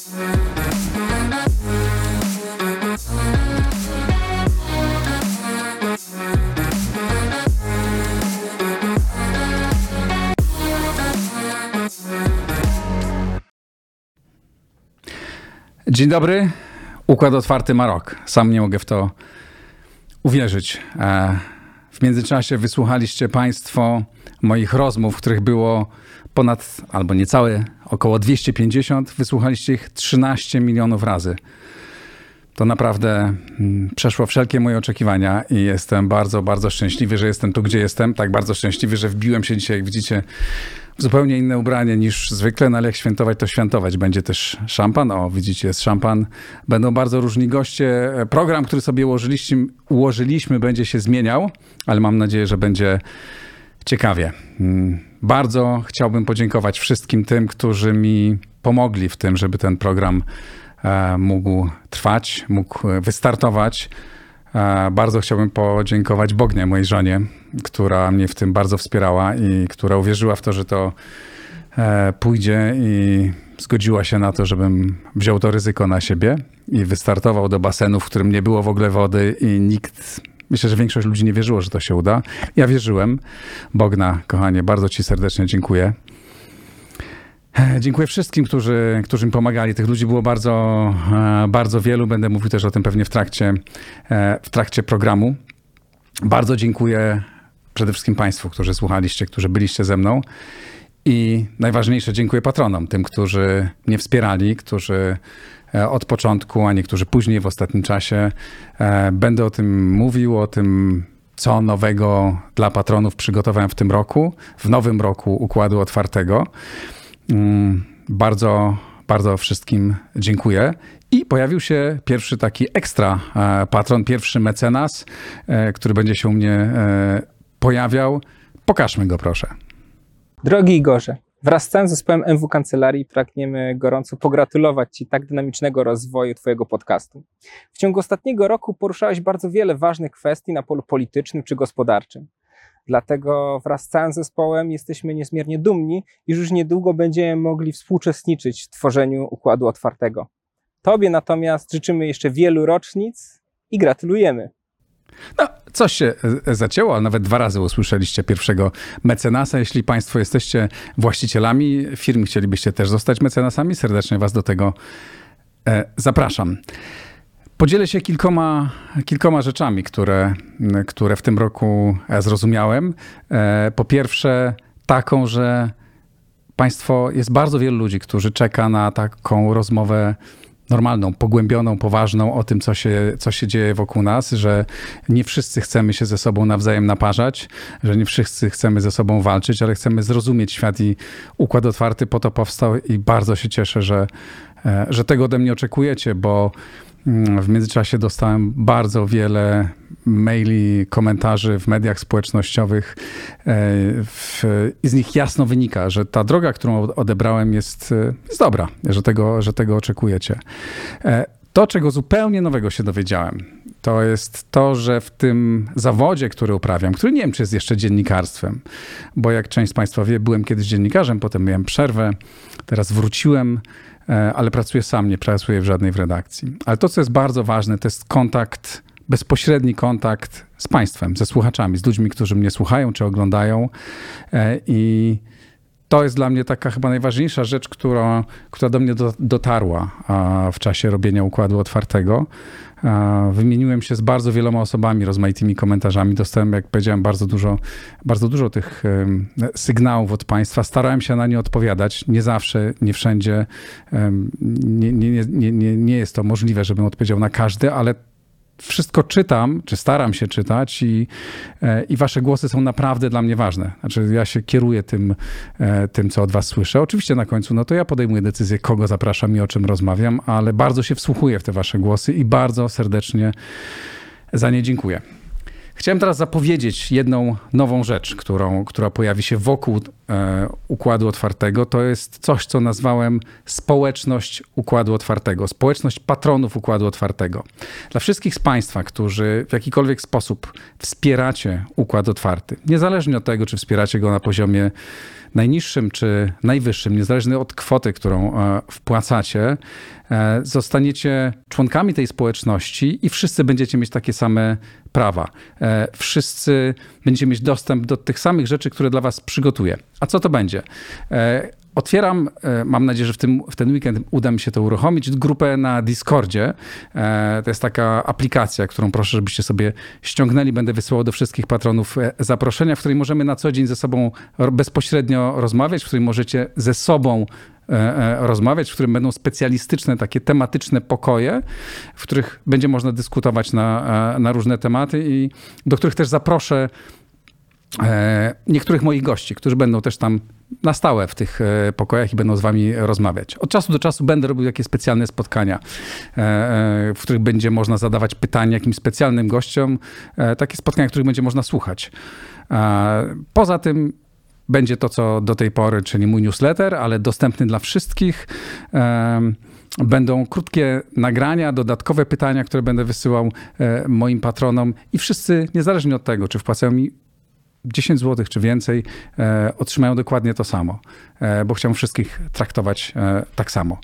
Dzień dobry. Układ otwarty ma rok. Sam nie mogę w to uwierzyć. W międzyczasie wysłuchaliście Państwo moich rozmów, których było ponad, albo niecałe, około 250. Wysłuchaliście ich 13 milionów razy. To naprawdę mm, przeszło wszelkie moje oczekiwania i jestem bardzo, bardzo szczęśliwy, że jestem tu, gdzie jestem. Tak bardzo szczęśliwy, że wbiłem się dzisiaj, jak widzicie, zupełnie inne ubranie niż zwykle, no ale jak świętować, to świętować. Będzie też szampan, o widzicie, jest szampan. Będą bardzo różni goście. Program, który sobie ułożyliśmy, ułożyliśmy będzie się zmieniał, ale mam nadzieję, że będzie ciekawie. Mm, bardzo chciałbym podziękować wszystkim tym, którzy mi pomogli w tym, żeby ten program e, mógł trwać, mógł wystartować. E, bardzo chciałbym podziękować Bognie, mojej żonie, która mnie w tym bardzo wspierała i która uwierzyła w to, że to e, pójdzie i zgodziła się na to, żebym wziął to ryzyko na siebie i wystartował do basenu, w którym nie było w ogóle wody i nikt, myślę, że większość ludzi nie wierzyło, że to się uda. Ja wierzyłem. Bogna, kochanie, bardzo ci serdecznie dziękuję. E, dziękuję wszystkim, którzy, którzy mi pomagali. Tych ludzi było bardzo, e, bardzo wielu. Będę mówił też o tym pewnie w trakcie, e, w trakcie programu. Bardzo dziękuję przede wszystkim Państwu, którzy słuchaliście, którzy byliście ze mną. I najważniejsze, dziękuję patronom, tym, którzy mnie wspierali, którzy od początku, a niektórzy później w ostatnim czasie. Będę o tym mówił, o tym, co nowego dla patronów przygotowałem w tym roku, w nowym roku Układu Otwartego. Mm, bardzo, bardzo wszystkim dziękuję. I pojawił się pierwszy taki ekstra e, patron, pierwszy mecenas, e, który będzie się u mnie e, pojawiał. Pokażmy go, proszę. Drogi Igorze, wraz z całym zespołem MW Kancelarii pragniemy gorąco pogratulować Ci tak dynamicznego rozwoju Twojego podcastu. W ciągu ostatniego roku poruszałeś bardzo wiele ważnych kwestii na polu politycznym czy gospodarczym. Dlatego wraz z całym zespołem jesteśmy niezmiernie dumni, iż już niedługo będziemy mogli współuczestniczyć w tworzeniu układu otwartego. Tobie natomiast życzymy jeszcze wielu rocznic i gratulujemy. No, coś się e, zacięło, ale nawet dwa razy usłyszeliście pierwszego mecenasa. Jeśli Państwo jesteście właścicielami firm, chcielibyście też zostać mecenasami, serdecznie Was do tego e, zapraszam. Podzielę się kilkoma, kilkoma rzeczami, które, które w tym roku e, zrozumiałem. E, po pierwsze, taką, że państwo, jest bardzo wielu ludzi, którzy czeka na taką rozmowę normalną, pogłębioną, poważną o tym, co się, co się dzieje wokół nas, że nie wszyscy chcemy się ze sobą nawzajem naparzać, że nie wszyscy chcemy ze sobą walczyć, ale chcemy zrozumieć świat i układ otwarty po to powstał i bardzo się cieszę, że, e, że tego ode mnie oczekujecie, bo w międzyczasie dostałem bardzo wiele maili, komentarzy w mediach społecznościowych e, w, i z nich jasno wynika, że ta droga, którą odebrałem jest, e, jest dobra, że tego, że tego oczekujecie. To, czego zupełnie nowego się dowiedziałem, to jest to, że w tym zawodzie, który uprawiam, który nie wiem, czy jest jeszcze dziennikarstwem, bo jak część z Państwa wie, byłem kiedyś dziennikarzem, potem miałem przerwę, teraz wróciłem E, ale pracuję sam, nie pracuję w żadnej w redakcji. Ale to, co jest bardzo ważne, to jest kontakt, bezpośredni kontakt z państwem, ze słuchaczami, z ludźmi, którzy mnie słuchają czy oglądają. E, I to jest dla mnie taka chyba najważniejsza rzecz, która, która do mnie dotarła w czasie robienia układu otwartego. Wymieniłem się z bardzo wieloma osobami, rozmaitymi komentarzami. Dostałem, jak powiedziałem, bardzo dużo, bardzo dużo tych sygnałów od Państwa. Starałem się na nie odpowiadać. Nie zawsze, nie wszędzie. Nie, nie, nie, nie, nie jest to możliwe, żebym odpowiedział na każdy, ale wszystko czytam, czy staram się czytać i, e, i wasze głosy są naprawdę dla mnie ważne. Znaczy ja się kieruję tym, e, tym, co od was słyszę. Oczywiście na końcu, no to ja podejmuję decyzję, kogo zapraszam i o czym rozmawiam, ale bardzo się wsłuchuję w te wasze głosy i bardzo serdecznie za nie dziękuję. Chciałem teraz zapowiedzieć jedną nową rzecz, którą, która pojawi się wokół Układu Otwartego to jest coś, co nazwałem społeczność Układu Otwartego, społeczność patronów Układu Otwartego. Dla wszystkich z Państwa, którzy w jakikolwiek sposób wspieracie Układ Otwarty, niezależnie od tego, czy wspieracie go na poziomie najniższym czy najwyższym, niezależnie od kwoty, którą e, wpłacacie, e, zostaniecie członkami tej społeczności i wszyscy będziecie mieć takie same prawa. E, wszyscy będziecie mieć dostęp do tych samych rzeczy, które dla was przygotuję. A co to będzie? Otwieram, mam nadzieję, że w, tym, w ten weekend uda mi się to uruchomić, grupę na Discordzie. To jest taka aplikacja, którą proszę, żebyście sobie ściągnęli. Będę wysyłał do wszystkich patronów zaproszenia, w której możemy na co dzień ze sobą bezpośrednio rozmawiać, w której możecie ze sobą rozmawiać, w którym będą specjalistyczne, takie tematyczne pokoje, w których będzie można dyskutować na, na różne tematy i do których też zaproszę niektórych moich gości, którzy będą też tam na stałe w tych e, pokojach i będą z wami rozmawiać. Od czasu do czasu będę robił jakieś specjalne spotkania, e, e, w których będzie można zadawać pytania jakimś specjalnym gościom, takie spotkania, których będzie można słuchać. Poza tym będzie to, co do tej pory, czyli mój newsletter, ale dostępny dla wszystkich. Będą krótkie nagrania, dodatkowe pytania, które będę wysyłał moim patronom i wszyscy, niezależnie od tego, czy wpłacają mi 10 zł czy więcej e, otrzymają dokładnie to samo, e, bo chciałem wszystkich traktować e, tak samo.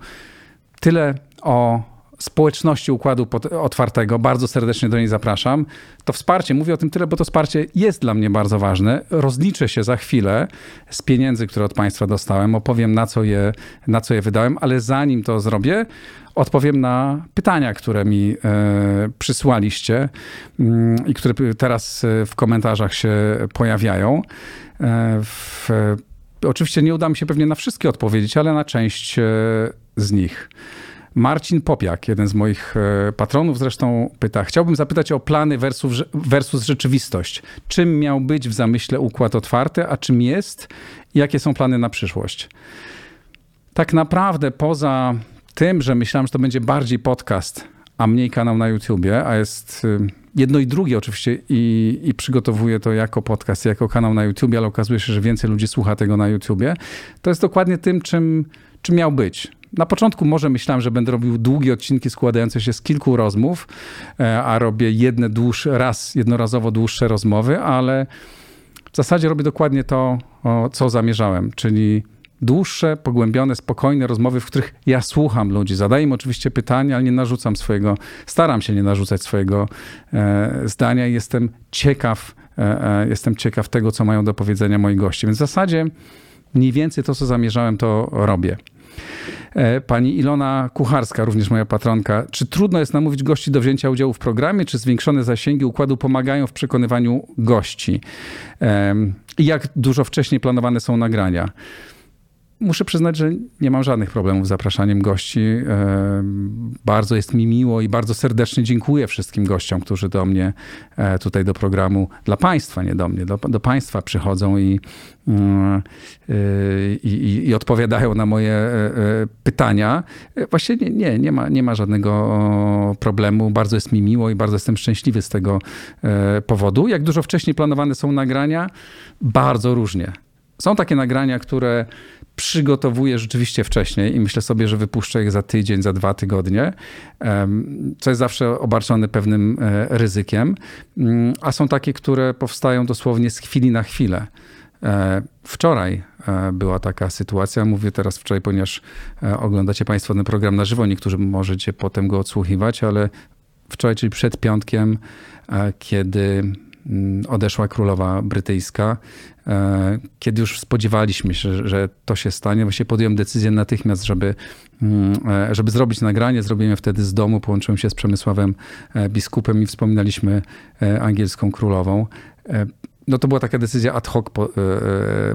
Tyle o społeczności Układu Otwartego. Bardzo serdecznie do niej zapraszam. To wsparcie, mówię o tym tyle, bo to wsparcie jest dla mnie bardzo ważne. Rozliczę się za chwilę z pieniędzy, które od Państwa dostałem. Opowiem, na co je, na co je wydałem, ale zanim to zrobię, odpowiem na pytania, które mi e, przysłaliście mm, i które teraz e, w komentarzach się pojawiają. E, w, oczywiście nie uda mi się pewnie na wszystkie odpowiedzieć, ale na część z nich. Marcin Popiak, jeden z moich patronów zresztą pyta, chciałbym zapytać o plany versus, versus rzeczywistość. Czym miał być w zamyśle układ otwarty, a czym jest? Jakie są plany na przyszłość? Tak naprawdę poza tym, że myślałem, że to będzie bardziej podcast, a mniej kanał na YouTubie, a jest y, jedno i drugie oczywiście i, i przygotowuję to jako podcast, jako kanał na YouTubie, ale okazuje się, że więcej ludzi słucha tego na YouTubie, to jest dokładnie tym, czym, czym miał być. Na początku może myślałem, że będę robił długie odcinki składające się z kilku rozmów, e, a robię jedne dłuższe, raz, jednorazowo dłuższe rozmowy, ale w zasadzie robię dokładnie to, co zamierzałem, czyli dłuższe, pogłębione, spokojne rozmowy, w których ja słucham ludzi. Zadaję im oczywiście pytania, ale nie narzucam swojego, staram się nie narzucać swojego e, zdania i jestem ciekaw, e, jestem ciekaw tego, co mają do powiedzenia moi goście. Więc w zasadzie mniej więcej to, co zamierzałem, to robię. E, pani Ilona Kucharska, również moja patronka. Czy trudno jest namówić gości do wzięcia udziału w programie, czy zwiększone zasięgi układu pomagają w przekonywaniu gości? I jak dużo wcześniej planowane są nagrania? Muszę przyznać, że nie mam żadnych problemów z zapraszaniem gości. Bardzo jest mi miło i bardzo serdecznie dziękuję wszystkim gościom, którzy do mnie e, tutaj do programu, dla Państwa, nie do mnie, do, do Państwa przychodzą i, mm, i, i, i odpowiadają na moje e, e, pytania. Właśnie nie, nie, ma, nie ma żadnego problemu. Bardzo jest mi miło i bardzo jestem szczęśliwy z tego powodu. Jak dużo wcześniej planowane są nagrania? Bardzo różnie. Są takie nagrania, które przygotowuję rzeczywiście wcześniej i myślę sobie, że wypuszczę ich za tydzień, za dwa tygodnie, co jest zawsze obarczone pewnym e, ryzykiem, mm, a są takie, które powstają dosłownie z chwili na chwilę. E, wczoraj e, była taka sytuacja, mówię teraz wczoraj, ponieważ oglądacie Państwo ten program na żywo, niektórzy możecie potem go odsłuchiwać, ale wczoraj, czyli przed piątkiem, kiedy odeszła królowa brytyjska, E, kiedy już spodziewaliśmy się, że to się stanie, właśnie podjąłem decyzję natychmiast, żeby, mm, e, żeby zrobić nagranie. Zrobiłem wtedy z domu, połączyłem się z Przemysławem e, biskupem i wspominaliśmy angielską królową. No to była taka decyzja ad hoc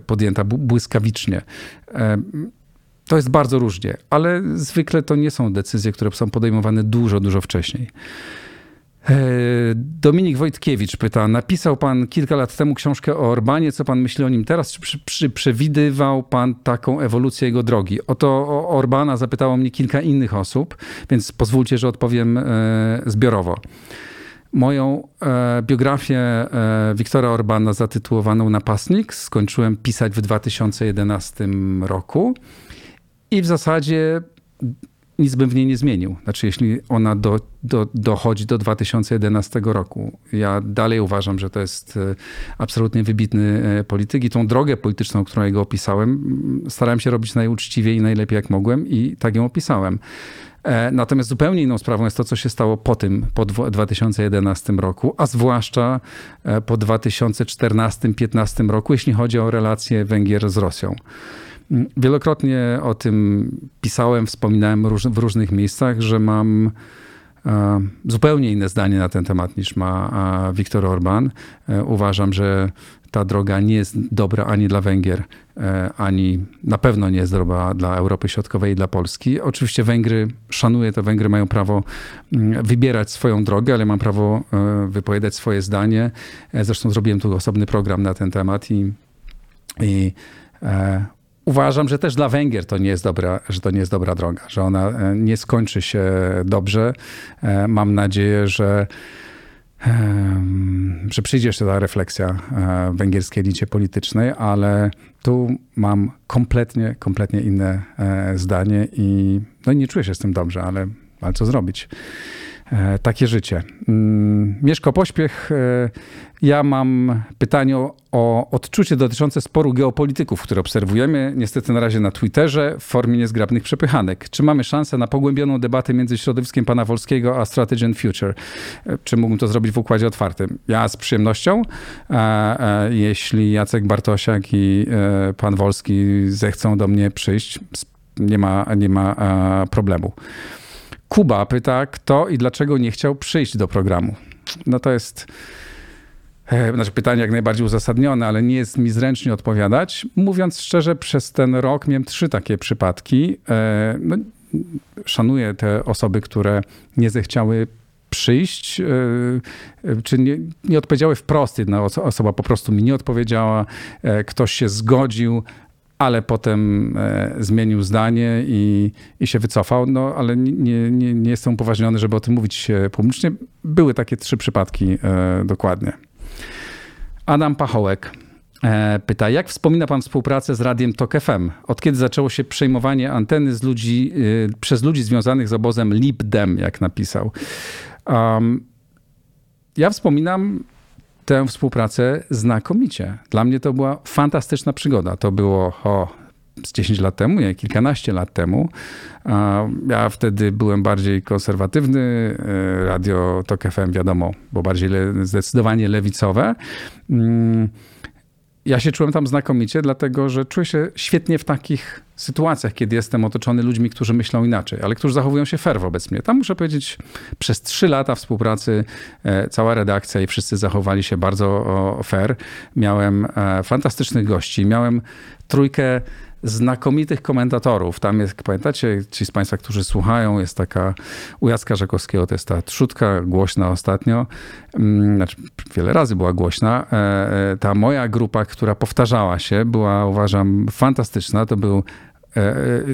podjęta, błyskawicznie. To jest bardzo różnie, ale zwykle to nie są decyzje, które są podejmowane dużo, dużo wcześniej. E, Dominik Wojtkiewicz pyta, napisał pan kilka lat temu książkę o Orbanie, co pan myśli o nim teraz? Czy, czy przewidywał pan taką ewolucję jego drogi? Oto o Orbana zapytało mnie kilka innych osób, więc pozwólcie, że odpowiem e, zbiorowo. Moją e, biografię Wiktora Orbana zatytułowaną Napastnik skończyłem pisać w 2011 roku i w zasadzie nic bym w niej nie zmienił. Znaczy, jeśli ona do, do, dochodzi do 2011 roku. Ja dalej uważam, że to jest e, absolutnie wybitny e, polityk i tą drogę polityczną, którą jego opisałem, starałem się robić najuczciwiej i najlepiej jak mogłem i tak ją opisałem. E, natomiast zupełnie inną sprawą jest to, co się stało po tym, po 2011 roku, a zwłaszcza po 2014-2015 roku, jeśli chodzi o relacje Węgier z Rosją. Wielokrotnie o tym pisałem, wspominałem w różnych miejscach, że mam e, zupełnie inne zdanie na ten temat niż ma Viktor Orban. E, uważam, że ta droga nie jest dobra ani dla Węgier, e, ani na pewno nie jest dobra dla Europy Środkowej i dla Polski. Oczywiście Węgry, szanuję to, Węgry mają prawo mm, wybierać swoją drogę, ale mam prawo wypowiadać swoje zdanie. Zresztą zrobiłem tu osobny program na ten temat i, i uważam, że też dla Węgier to nie jest dobra, że to nie jest dobra droga, że ona e, nie skończy się dobrze. E, mam nadzieję, że że przyjdzie jeszcze ta refleksja e, węgierskiej elicie politycznej, ale tu mam kompletnie, kompletnie inne zdanie i no nie czuję się z tym dobrze, ale, ale co zrobić? Takie życie. Mm, Mieszko Pośpiech ja mam pytanie o odczucie dotyczące sporu geopolityków, które obserwujemy niestety na razie na Twitterze w formie niezgrabnych przepychanek. Czy mamy szansę na pogłębioną debatę między środowiskiem pana Wolskiego a Strategy and Future? Czy mógłbym to zrobić w układzie otwartym? Ja z przyjemnością. Jeśli Jacek Bartosiak i e, pan Wolski zechcą do mnie przyjść, nie ma, nie ma problemu. Kuba pyta, kto i dlaczego nie chciał przyjść do programu. No to jest E, znaczy pytanie jak najbardziej uzasadnione, ale nie jest mi zręcznie odpowiadać. Mówiąc szczerze, przez ten rok miałem trzy takie przypadki. E, no, szanuję te osoby, które nie zechciały przyjść, e, czy nie, nie odpowiedziały wprost. Jedna osoba po prostu mi nie odpowiedziała, ktoś się zgodził, ale potem zmienił zdanie i, i się wycofał, no ale nie, nie, nie jestem upoważniony, żeby o tym mówić publicznie. Były takie trzy przypadki dokładnie. Adam Pachołek e, pyta, jak wspomina pan współpracę z Radiem TOK FM? Od kiedy zaczęło się przejmowanie anteny z ludzi, e, przez ludzi związanych z obozem LibDem, jak napisał? Um, ja wspominam tę współpracę znakomicie. Dla mnie to była fantastyczna przygoda. To było o, z 10 lat temu, nie, kilkanaście lat temu. Ja wtedy byłem bardziej konserwatywny. E, radio Tok FM, wiadomo, było bardziej le, zdecydowanie lewicowe. Mm, ja się czułem tam znakomicie, dlatego że czuję się świetnie w takich sytuacjach, kiedy jestem otoczony ludźmi, którzy myślą inaczej, ale którzy zachowują się fair wobec mnie. Tam muszę powiedzieć, przez trzy lata współpracy e, cała redakcja i wszyscy zachowali się bardzo fair. Miałem e, fantastycznych gości, miałem trójkę znakomitych komentatorów. Tam jest, pamiętacie, ci z Państwa, którzy słuchają, jest taka u Jacka Żakowskiego, to jest ta trzutka głośna ostatnio, mm, znaczy wiele razy była głośna. E, e, ta moja grupa, która powtarzała się, była uważam fantastyczna. To był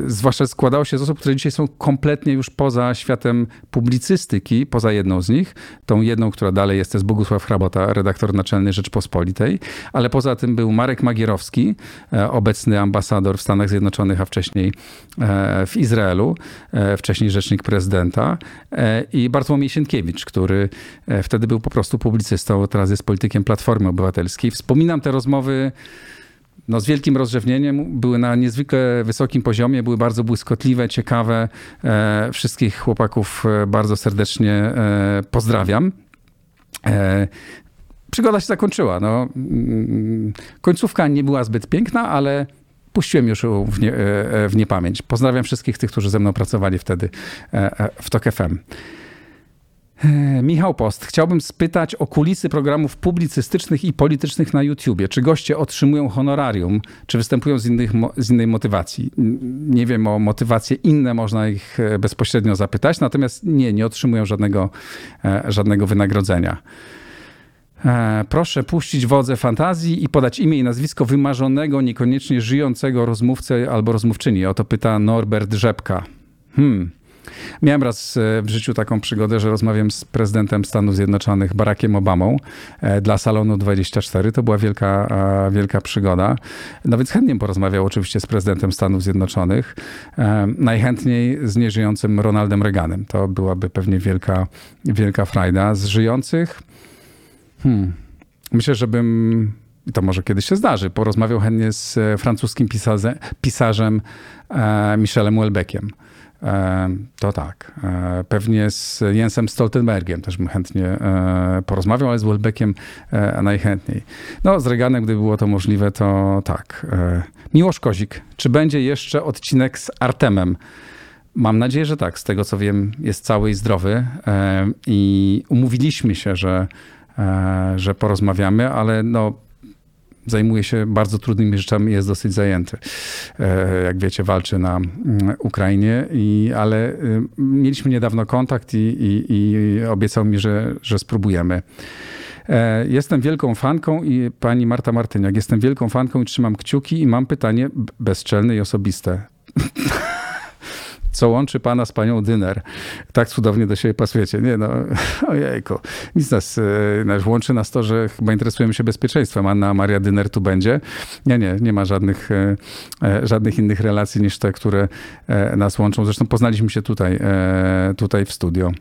zwłaszcza składało się z osób, które dzisiaj są kompletnie już poza światem publicystyki, poza jedną z nich, tą jedną, która dalej jest, to jest Bogusław Hrabota, redaktor naczelny Rzeczpospolitej, ale poza tym był Marek Magierowski, e, obecny ambasador w Stanach Zjednoczonych, a wcześniej w Izraelu, wcześniej rzecznik prezydenta i Bartłomiej Sienkiewicz, który wtedy był po prostu publicystą, teraz jest politykiem Platformy Obywatelskiej. Wspominam te rozmowy no, z wielkim rozrzewnieniem, były na niezwykle wysokim poziomie, były bardzo błyskotliwe, ciekawe. E, wszystkich chłopaków e, bardzo serdecznie e, pozdrawiam. Przygoda się zakończyła. No, mm, końcówka nie była zbyt piękna, ale puściłem już w, nie, w niepamięć. Pozdrawiam wszystkich tych, którzy ze mną pracowali wtedy w TOK FM. E, Michał Post, chciałbym spytać o kulisy programów publicystycznych i politycznych na YouTubie. Czy goście otrzymują honorarium, czy występują z, innych, z innej motywacji? Nie wiem o motywacje inne, można ich e, bezpośrednio zapytać, natomiast nie, nie otrzymują żadnego, e, żadnego wynagrodzenia. Proszę puścić wodze fantazji i podać imię i nazwisko wymarzonego, niekoniecznie żyjącego rozmówcę albo rozmówczyni. O to pyta Norbert Rzepka. Hmm. Miałem raz e, w życiu taką przygodę, że rozmawiam z prezydentem Stanów Zjednoczonych Barackiem Obamą e, dla Salonu 24. To była wielka, wielka przygoda. No więc chętnie porozmawiał oczywiście z prezydentem Stanów Zjednoczonych. E, najchętniej z nieżyjącym Ronaldem Reaganem. To byłaby pewnie wielka, wielka frajda. Z żyjących... Hmm. Myślę, żebym i to może kiedyś się zdarzy, porozmawiał chętnie z francuskim pisarze, pisarzem Michelem Welbeckiem. E, to tak. E, pewnie z Jensem Stoltenbergiem też bym chętnie e, porozmawiał, ale z Welbeckiem najchętniej. No, z Reganem, gdyby było to możliwe, to tak. Miłosz Kozik, czy będzie jeszcze odcinek z Artemem? Mam nadzieję, że tak. Z tego co wiem, jest cały i zdrowy i umówiliśmy się, że, że porozmawiamy, ale no, zajmuje się bardzo trudnymi rzeczami, jest dosyć zajęty. E, jak wiecie, walczy na mm, Ukrainie, i, ale y, mieliśmy niedawno kontakt i, i, i obiecał mi, że, że spróbujemy. E, jestem wielką fanką i pani Marta Martyniak, jestem wielką fanką i trzymam kciuki i mam pytanie bezczelne i osobiste. co łączy pana z panią Dyner. Tak cudownie do siebie pasujecie. Nie no, ojejku. Nic nas, e, nas łączy nas to, że chyba interesujemy się bezpieczeństwem. Anna Maria Dyner tu będzie. Nie, nie, nie ma żadnych, e, e, żadnych innych relacji niż te, które nas łączą. Zresztą poznaliśmy się tutaj, tutaj w studio.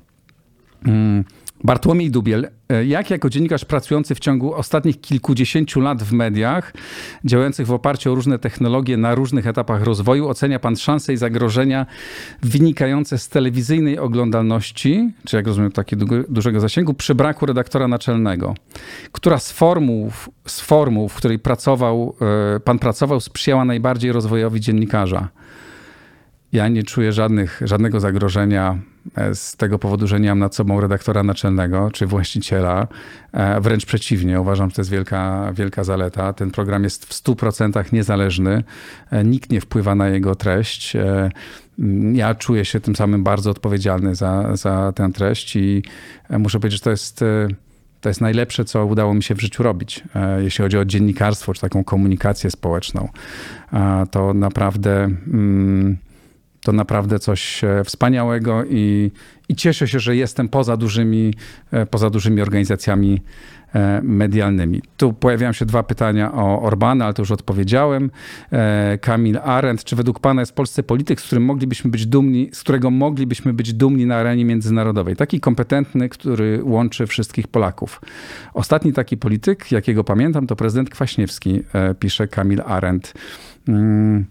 Mm. Bartłomiej Dubiel, e, jak jako dziennikarz pracujący w ciągu ostatnich kilkudziesięciu lat w mediach, działających w oparciu o różne technologie na różnych etapach rozwoju, ocenia pan szanse i zagrożenia wynikające z telewizyjnej oglądalności, czy jak rozumiem takiego dużego zasięgu, przy braku redaktora naczelnego? Która z formuł, z formuł w której pracował, e, pan pracował, sprzyjała najbardziej rozwojowi dziennikarza? Ja nie czuję żadnych, żadnego zagrożenia z tego powodu, że nie mam nad sobą redaktora naczelnego czy właściciela. E, wręcz przeciwnie, uważam, że to jest wielka, wielka zaleta. Ten program jest w 100% niezależny, e, nikt nie wpływa na jego treść. Ja czuję się tym samym bardzo odpowiedzialny za, za tę treść i muszę powiedzieć, że to jest. To jest najlepsze, co udało mi się w życiu robić, jeśli chodzi o dziennikarstwo czy taką komunikację społeczną. To naprawdę. Mm, to naprawdę coś e, wspaniałego i, i cieszę się, że jestem poza dużymi, e, poza dużymi organizacjami e, medialnymi. Tu pojawiają się dwa pytania o Orbana, ale to już odpowiedziałem. Kamil Arendt, czy według pana jest w Polsce polityk, z którym moglibyśmy być dumni, z którego moglibyśmy być dumni na arenie międzynarodowej? Taki kompetentny, który łączy wszystkich Polaków. Ostatni taki polityk, jakiego pamiętam, to prezydent Kwaśniewski, pisze Kamil Arendt. Mm,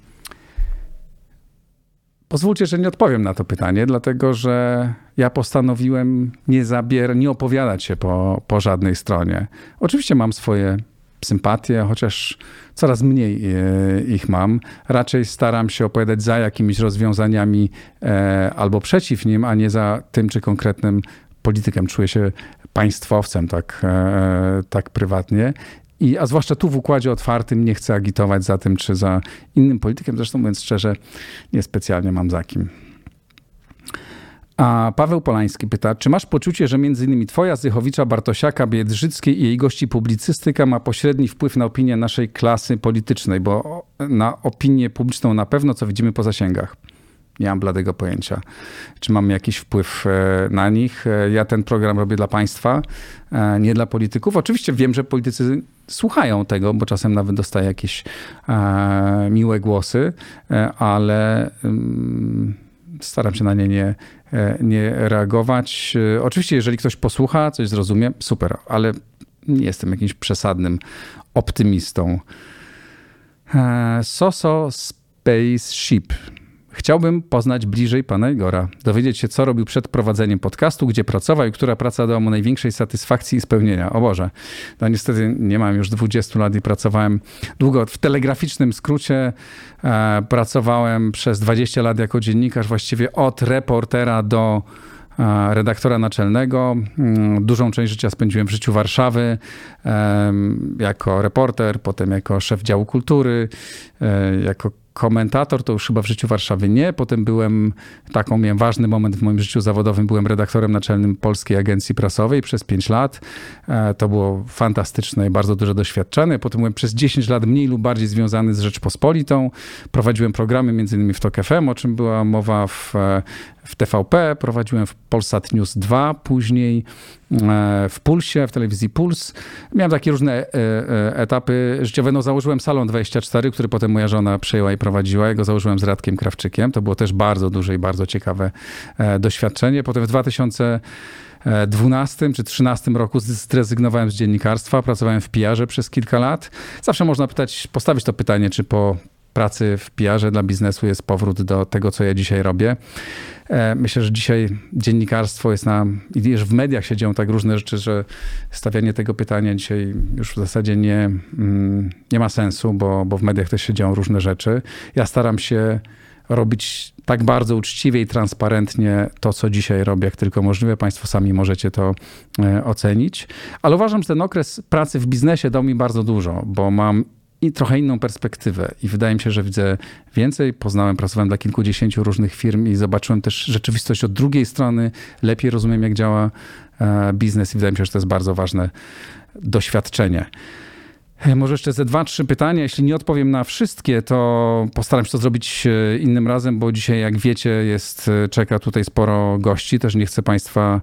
Pozwólcie, że nie odpowiem na to pytanie, dlatego że ja postanowiłem nie zabier, nie opowiadać się po, po żadnej stronie. Oczywiście mam swoje sympatie, chociaż coraz mniej e, ich mam. Raczej staram się opowiadać za jakimiś rozwiązaniami e, albo przeciw nim, a nie za tym czy konkretnym politykiem. Czuję się państwowcem tak, e, tak prywatnie i, a zwłaszcza tu w układzie otwartym nie chcę agitować za tym czy za innym politykiem. Zresztą mówiąc szczerze, niespecjalnie mam za kim. A Paweł Polański pyta, czy masz poczucie, że innymi twoja, Zychowicza, Bartosiaka, Biedrzyckiej i jej gości publicystyka ma pośredni wpływ na opinię naszej klasy politycznej, bo na opinię publiczną na pewno, co widzimy po zasięgach. Nie mam bladego pojęcia, czy mam jakiś wpływ e, na nich. E, ja ten program robię dla państwa, e, nie dla polityków. Oczywiście wiem, że politycy słuchają tego, bo czasem nawet dostaję jakieś miłe głosy, ale mm, staram się na nie nie, nie reagować. Oczywiście, jeżeli ktoś posłucha, coś zrozumie, super, ale nie jestem jakimś przesadnym optymistą. Soso Spaceship Chciałbym poznać bliżej pana Igora, dowiedzieć się, co robił przed prowadzeniem podcastu, gdzie pracował i która praca dała mu największej satysfakcji i spełnienia. O Boże, no niestety nie mam już 20 lat i pracowałem długo. W telegraficznym skrócie e, pracowałem przez 20 lat jako dziennikarz, właściwie od reportera do e, redaktora naczelnego. Mm, dużą część życia spędziłem w życiu Warszawy jako reporter, potem jako szef działu kultury, e, jako komentator to już chyba w życiu Warszawy nie. Potem byłem, taką miałem ważny moment w moim życiu zawodowym, byłem redaktorem naczelnym Polskiej Agencji Prasowej przez 5 lat. E, to było fantastyczne i bardzo duże doświadczenie. Potem byłem przez 10 lat mniej lub bardziej związany z Rzeczpospolitą. Prowadziłem programy między innymi w TOK FM, o czym była mowa w, e, w TVP, prowadziłem w Polsat News 2, później w Pulsie, w telewizji Puls. Miałem takie różne etapy życiowe. No, założyłem Salon 24, który potem moja żona przejęła i prowadziła. Ja go założyłem z Radkiem Krawczykiem. To było też bardzo duże i bardzo ciekawe e, doświadczenie. Potem w 2012 czy 2013 roku zrezygnowałem z dziennikarstwa, pracowałem w PR-ze przez kilka lat. Zawsze można pytać, postawić to pytanie, czy po pracy w PR-ze dla biznesu jest powrót do tego, co ja dzisiaj robię. E, myślę, że dzisiaj dziennikarstwo jest na, i w mediach się dzieją tak różne rzeczy, że stawianie tego pytania dzisiaj już w zasadzie nie, mm, nie ma sensu, bo, bo w mediach też się dzieją różne rzeczy. Ja staram się robić tak bardzo uczciwie i transparentnie to, co dzisiaj robię, jak tylko możliwe. Państwo sami możecie to e, ocenić. Ale uważam, że ten okres pracy w biznesie dał mi bardzo dużo, bo mam i trochę inną perspektywę. I wydaje mi się, że widzę więcej. Poznałem, pracowałem dla kilkudziesięciu różnych firm i zobaczyłem też rzeczywistość od drugiej strony. Lepiej rozumiem, jak działa e, biznes i wydaje mi się, że to jest bardzo ważne doświadczenie. E, może jeszcze ze dwa, trzy pytania. Jeśli nie odpowiem na wszystkie, to postaram się to zrobić e, innym razem, bo dzisiaj, jak wiecie, jest, czeka tutaj sporo gości. Też nie chcę Państwa,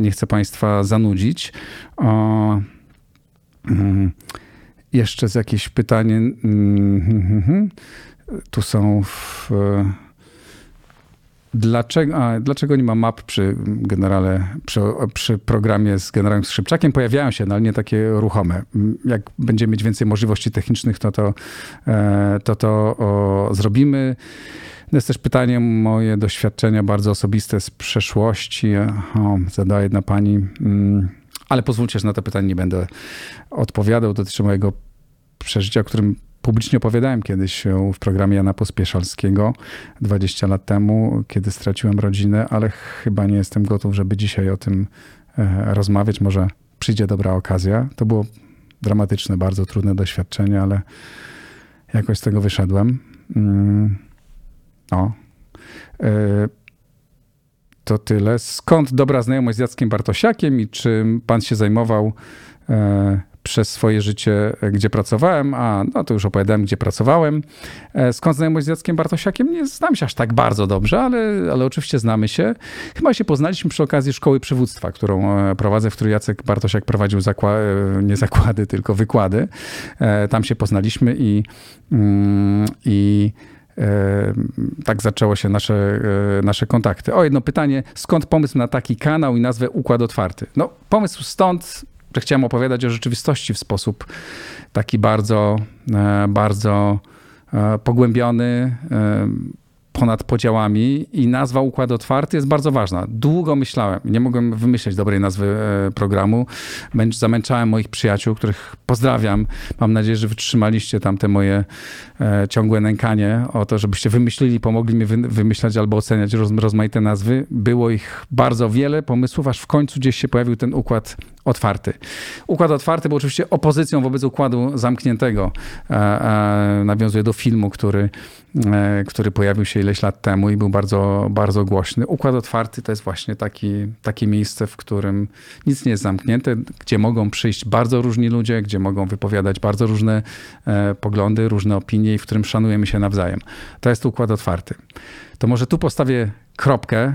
nie chcę państwa zanudzić. O, mm, jeszcze z jakieś pytanie. Mm-hmm. Tu są w, Dlaczego, a, dlaczego nie ma map przy generale, przy, przy, programie z generałem Skrzypczakiem? Pojawiają się, no, ale nie takie ruchome. Jak będziemy mieć więcej możliwości technicznych, to to, e, to, to o, zrobimy. To jest też pytanie moje doświadczenia bardzo osobiste z przeszłości. O, zadaje jedna pani. Mm, ale pozwólcie, że na to pytanie nie będę odpowiadał. Dotyczy mojego przeżycia, o którym publicznie opowiadałem kiedyś w programie Jana Pospieszalskiego 20 lat temu, kiedy straciłem rodzinę, ale chyba nie jestem gotów, żeby dzisiaj o tym e, rozmawiać. Może przyjdzie dobra okazja. To było dramatyczne, bardzo trudne doświadczenie, ale jakoś z tego wyszedłem. Mm, o. E, to tyle. Skąd dobra znajomość z Jackiem Bartosiakiem i czym pan się zajmował e, przez swoje życie, e, gdzie pracowałem, a no to już opowiadałem, gdzie pracowałem. E, skąd znajomość z Jackiem Bartosiakiem? Nie znam się aż tak bardzo dobrze, ale, ale oczywiście znamy się. Chyba się poznaliśmy przy okazji szkoły przywództwa, którą e, prowadzę, w której Jacek Bartosiak prowadził zakła nie zakłady, tylko wykłady. Tam się poznaliśmy i, mm, i tak zaczęło się nasze, nasze kontakty. O, jedno pytanie. Skąd pomysł na taki kanał i nazwę Układ Otwarty? No, pomysł stąd, chciałem opowiadać o rzeczywistości w sposób taki bardzo, e, bardzo e, pogłębiony, e, ponad podziałami i nazwa Układ Otwarty jest bardzo ważna. Długo myślałem, nie mogłem wymyśleć dobrej nazwy programu. Zamęczałem moich przyjaciół, których pozdrawiam. Mam nadzieję, że wytrzymaliście tam te moje ciągłe nękanie o to, żebyście wymyślili, pomogli mi wymyślać albo oceniać rozmaite nazwy. Było ich bardzo wiele pomysłów, aż w końcu gdzieś się pojawił ten Układ otwarty. Układ otwarty był oczywiście opozycją wobec układu zamkniętego. E, e, nawiązuje do filmu, który, e, który pojawił się ileś lat temu i był bardzo, bardzo głośny. Układ otwarty to jest właśnie taki, takie miejsce, w którym nic nie jest zamknięte, gdzie mogą przyjść bardzo różni ludzie, gdzie mogą wypowiadać bardzo różne poglądy, różne opinie i w którym szanujemy się nawzajem. To jest układ otwarty. To może tu postawię kropkę